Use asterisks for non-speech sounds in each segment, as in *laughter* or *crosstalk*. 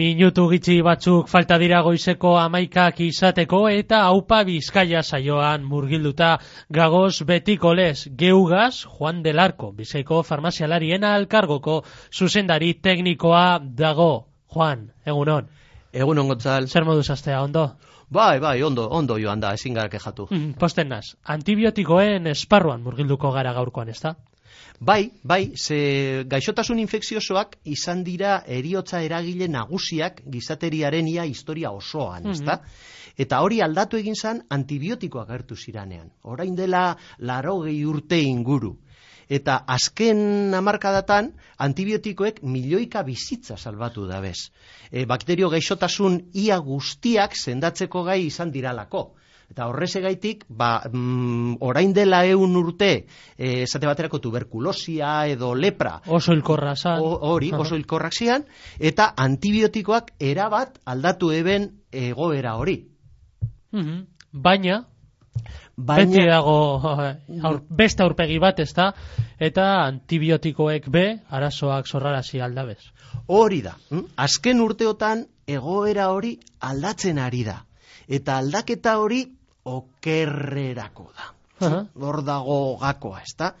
Minutu gitxi batzuk falta dira goizeko amaikak izateko eta haupa bizkaia saioan murgilduta gagoz betiko lez geugaz Juan del Arco, bizeko farmazialarien alkargoko zuzendari teknikoa dago. Juan, egunon. Egunon gotzal. Zer moduz astea, ondo? Bai, bai, ondo, ondo joan da, ezin gara kejatu. Mm, posten naz, antibiotikoen esparruan murgilduko gara gaurkoan, ez da? Bai, bai, ze gaixotasun infekziosoak izan dira eriotza eragile nagusiak gizateriaren ia historia osoan, Mhm. ezta? Eta hori aldatu egin zan antibiotikoak gertu ziranean. Orain dela larogei urte inguru. Eta azken hamarkadatan antibiotikoek milioika bizitza salbatu dabez. E, bakterio gaixotasun ia guztiak sendatzeko gai izan diralako. Eta horrezegaitik, ba, mm, orain dela eun urte, e, esate baterako tuberkulosia edo lepra, Oso hilkorra zan. hori, oso hilkorrak zian, eta antibiotikoak erabat aldatu eben egoera hori. Mhm. Baina, Baina, beti dago *laughs* aur, beste aurpegi bat, ez da? Eta antibiotikoek be, arazoak zorrarazi aldabez. hori da. hm? Azken urteotan egoera hori aldatzen ari da. Eta aldaketa hori okerrerako da. Hor dago gakoa, ezta?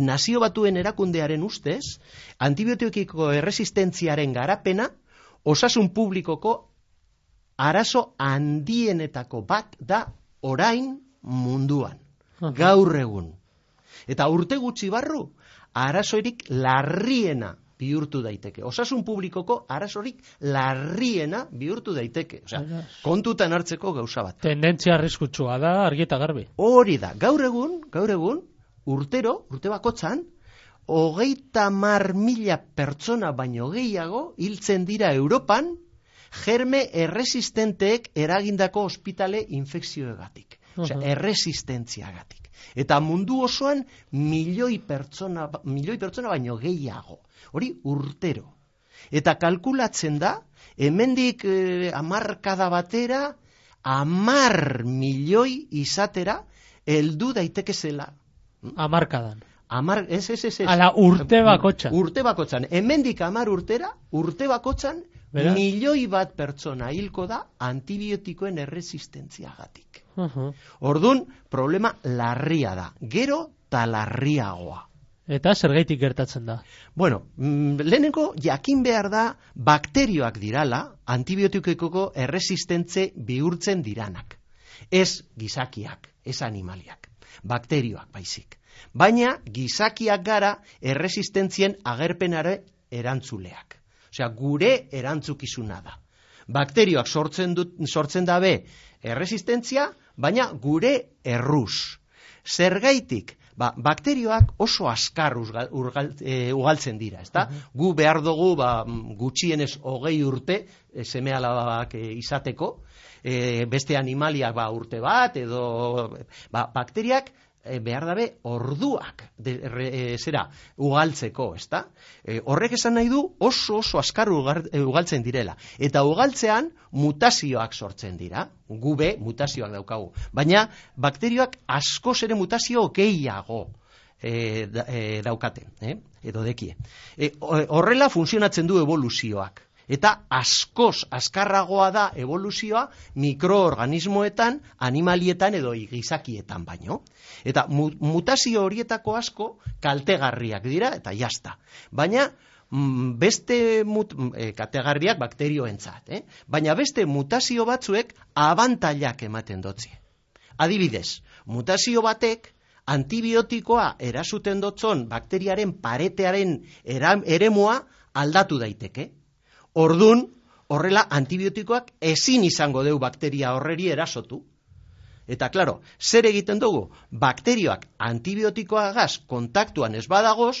Nazio batuen erakundearen ustez, antibiotikiko erresistentziaren garapena, osasun publikoko arazo handienetako bat da orain munduan. Gaur egun. Eta urte gutxi barru, arazorik larriena bihurtu daiteke. Osasun publikoko arazorik larriena bihurtu daiteke. Osea, kontutan hartzeko gauza bat. Tendentzia arriskutsua da, argi eta garbi. Hori da, gaur egun, gaur egun, urtero, urte bakotzan, hogeita mar mila pertsona baino gehiago hiltzen dira Europan, germe erresistenteek eragindako ospitale infekzioegatik. Osea, erresistentziagatik. Eta mundu osoan milioi pertsona, milioi pertsona baino gehiago. Hori urtero. Eta kalkulatzen da, hemendik eh, amarkada batera, amar milioi izatera, heldu daiteke zela. Amarkadan. Amar, ez, ez, ez, ez. Ala, urte bakotxan. Urte bakotzan. Hemendik amar urtera, urte bakotzan, Beraz? milioi bat pertsona hilko da antibiotikoen erresistentziagatik. Uhu. Ordun problema larria da. Gero ta larriagoa. Eta zergaitik gertatzen da. Bueno, mm, lehenengo jakin behar da bakterioak dirala antibiotikoko erresistentze bihurtzen diranak. Ez gizakiak, ez animaliak. Bakterioak baizik. Baina gizakiak gara erresistentzien agerpenare erantzuleak. Osea, gure erantzukizuna da. Bakterioak sortzen, dut, sortzen dabe erresistentzia, baina gure erruz. Zergaitik, ba, bakterioak oso azkar uzgal, urgal, e, ugaltzen dira, ezta? Gu behar dugu ba, gutxienez hogei urte e, seme alabak e, izateko, e, beste animaliak ba, urte bat, edo ba, bakteriak e, behar dabe orduak de, re, e, zera, ugaltzeko, ezta? E, horrek esan nahi du oso oso e, ugaltzen direla. Eta ugaltzean mutazioak sortzen dira, gube mutazioak daukagu. Baina bakterioak askoz ere mutazio gehiago e, da, e, daukate, eh? edo dekie. E, ho- horrela funtzionatzen du evoluzioak. Eta askoz azkarragoa da evoluzioa mikroorganismoetan, animalietan edo gizakietan baino. Eta mu, mutazio horietako asko kaltegarriak dira eta jazta. Baina mm, beste mut, mm, eh, kategarriak bakterioentzat, eh? baina beste mutazio batzuek abantailak ematen dotzi. Adibidez, mutazio batek antibiotikoa erasuten dotzon bakteriaren paretearen eremua aldatu daiteke. Ordun, horrela antibiotikoak ezin izango deu bakteria horreri erasotu. Eta claro, zer egiten dugu? Bakterioak antibiotikoagaz kontaktuan ez badagoz,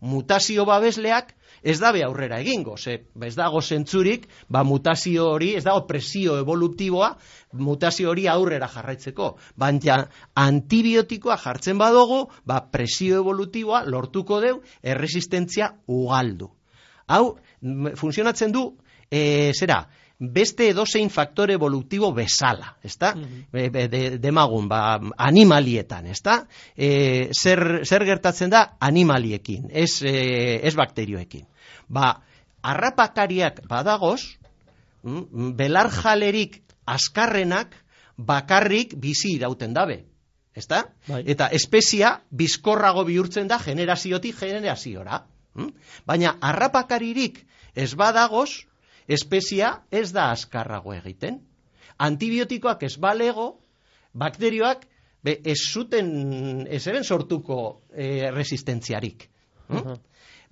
mutazio babesleak ez dabe aurrera egingo, ze ez dago zentzurik, ba mutazio hori, ez dago presio evolutiboa, mutazio hori aurrera jarraitzeko. Baina antibiotikoa jartzen badugu, ba presio evolutiboa lortuko deu erresistentzia ugaldu. Hau, funtzionatzen du, e, zera, beste edozein faktore evolutibo bezala, ezta? Be- be- de, demagun, ba, animalietan, ezta? E, zer, zer gertatzen da animaliekin, ez, e, ez bakterioekin. Ba, harrapakariak badagoz, mm, belar jalerik askarrenak bakarrik bizi irauten dabe. Ezta? Bai. Eta espezia bizkorrago bihurtzen da generaziotik generaziora. Mm? Baina harrapakaririk ez badagoz, espezia ez da askarrago egiten. Antibiotikoak ez balego, bakterioak be, ez zuten, ez eben sortuko e, resistentziarik. Mm? Aha.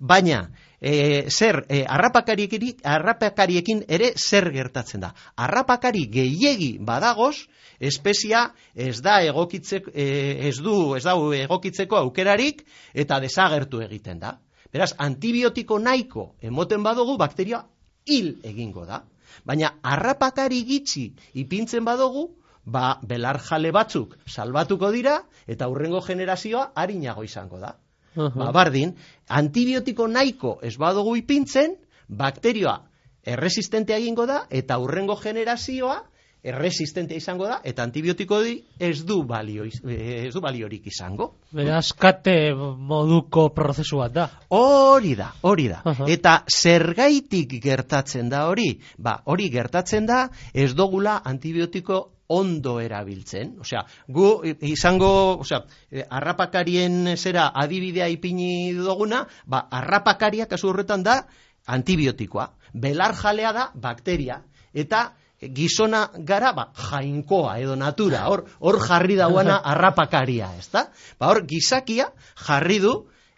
Baina, e, zer, e, harrapakariekin, harrapakariekin ere zer gertatzen da. Harrapakari gehiegi badagoz, espezia ez da egokitzeko, e, ez du, ez da egokitzeko aukerarik eta desagertu egiten da. Beraz, antibiotiko nahiko emoten badugu, bakteria hil egingo da. Baina, harrapakari gitxi ipintzen badugu, ba, belar jale batzuk salbatuko dira, eta hurrengo generazioa harinago izango da. Aha. Ba, bardin, antibiotiko nahiko ez badugu ipintzen, bakterioa erresistentea egingo da, eta hurrengo generazioa erresistentea izango da, eta antibiotiko di ez du, balio, eh, ez du baliorik izango. Beraz, kate moduko prozesu bat da. Hori da, hori da. Aha. Eta zergaitik gertatzen da hori? Ba, hori gertatzen da ez dogula antibiotiko ondo erabiltzen. Osea, gu izango, osea, eh, harrapakarien zera adibidea ipini duguna, ba, harrapakaria kasu horretan da antibiotikoa. Belar jalea da bakteria. Eta gizona gara, ba, jainkoa edo natura, hor, hor jarri dauana *laughs* harrapakaria, ezta? Ba, hor, gizakia jarri du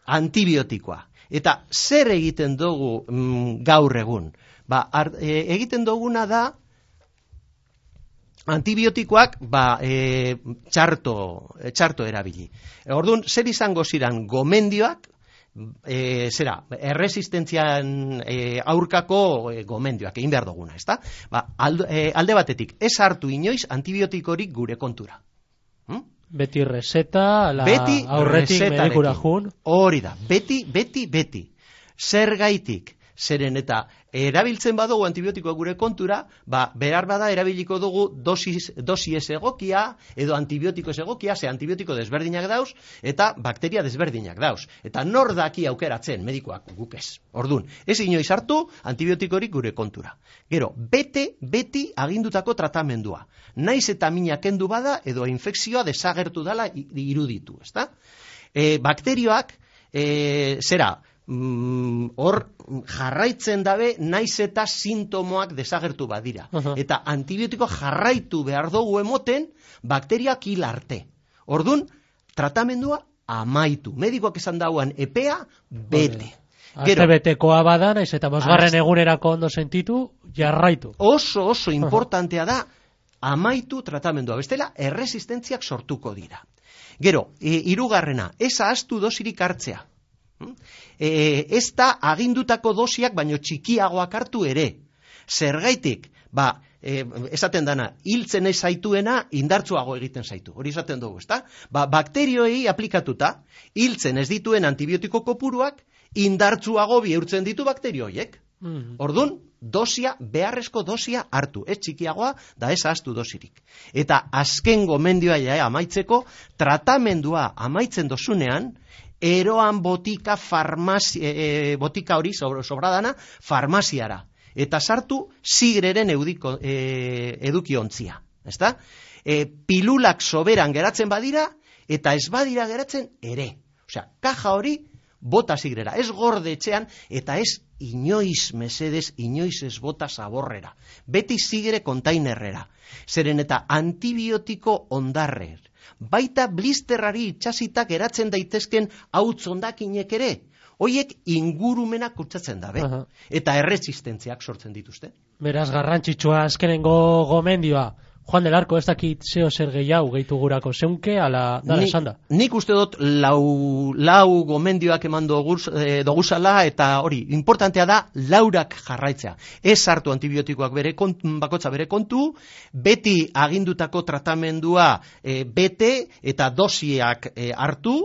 antibiotikoa. Eta zer egiten dugu mm, gaur egun? Ba, ar, e, egiten duguna da antibiotikoak ba, e, txarto, e, txarto erabili. Orduan, zer izango ziran gomendioak, e, zera, erresistentzian e, aurkako e, gomendioak, egin behar duguna, ezta? Ba, aldo, e, alde batetik, ez hartu inoiz antibiotikorik gure kontura. Hm? Beti reseta, la beti aurretik medikura jun. Hori da, beti, beti, beti. Zer gaitik, zeren eta erabiltzen badugu antibiotikoa gure kontura, ba, behar bada erabiliko dugu dosis, dosi egokia, edo antibiotiko ez egokia, ze antibiotiko desberdinak dauz, eta bakteria desberdinak dauz. Eta nor daki aukeratzen, medikoak guk ez. Ordun, ez inoiz hartu antibiotikorik gure kontura. Gero, bete, beti agindutako tratamendua. Naiz eta mina kendu bada, edo infekzioa desagertu dala iruditu, ezta? E, bakterioak, e, zera, mm, hor jarraitzen dabe naiz eta sintomoak desagertu badira. Aha. Eta antibiotiko jarraitu behar dugu emoten bakteriak hil arte. Ordun tratamendua amaitu. Medikoak esan dauan epea bete. Aste betekoa bada, naiz eta bosgarren Aste- egunerako ondo sentitu, jarraitu. oso oso importantea da amaitu tratamendua. Bestela, erresistentziak sortuko dira. Gero, e, hirugarrena, ez ahaztu dosirik hartzea. Hm? E, ez da agindutako dosiak baino txikiagoak hartu ere. Zergaitik, ba, e, esaten dana, hiltzen ez zaituena indartsuago egiten zaitu. Hori esaten dugu, ezta? Ba, bakterioei aplikatuta, hiltzen ez dituen antibiotiko kopuruak indartsuago bihurtzen ditu bakterio horiek. Mm. Ordun, dosia, beharrezko dosia hartu, ez txikiagoa, da ez ahaztu dosirik. Eta azken gomendioa ja amaitzeko, tratamendua amaitzen dozunean, eroan botika farmazi, e, e, botika hori sobra- sobradana farmaziara. Eta sartu zigreren eudiko, e, edukiontzia. Ezta? E, pilulak soberan geratzen badira, eta ez badira geratzen ere. Osea, kaja hori bota zigrera, ez gorde etxean, eta ez inoiz mesedez, inoiz ez bota zaborrera. Beti zigre kontainerrera. Zeren eta antibiotiko ondarrer. Baita blisterrari itxasitak eratzen daitezken hautz ondakinek ere. Hoiek ingurumena kutsatzen dabe. Aha. Eta erresistentziak sortzen dituzte. Beraz, garrantzitsua azkenengo gomendioa. Juan del Arco ez dakit zeo zer gehiago gehitu gurako zeunke, ala, dala Ni- esan da. Nik uste dut lau, lau gomendioak eman doguz, e, doguzala eta hori, importantea da laurak jarraitzea. Ez hartu antibiotikoak bere kontu, bakotza bere kontu, beti agindutako tratamendua e, bete eta dosiak e, hartu,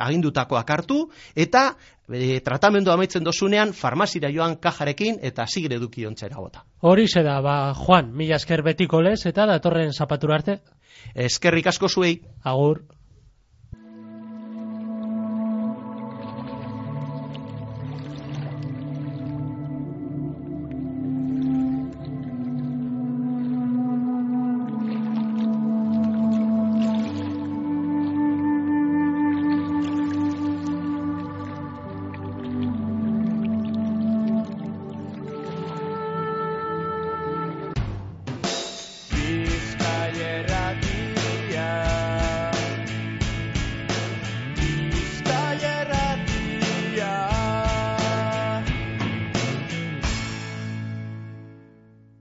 agindutakoak hartu, eta e, tratamendu amaitzen dozunean farmazira joan kajarekin eta zigre eduki ontzera bota. Hori da, ba, Juan, mila esker betiko lez, eta datorren zapatura arte, Eskerrik asko zuei. agur.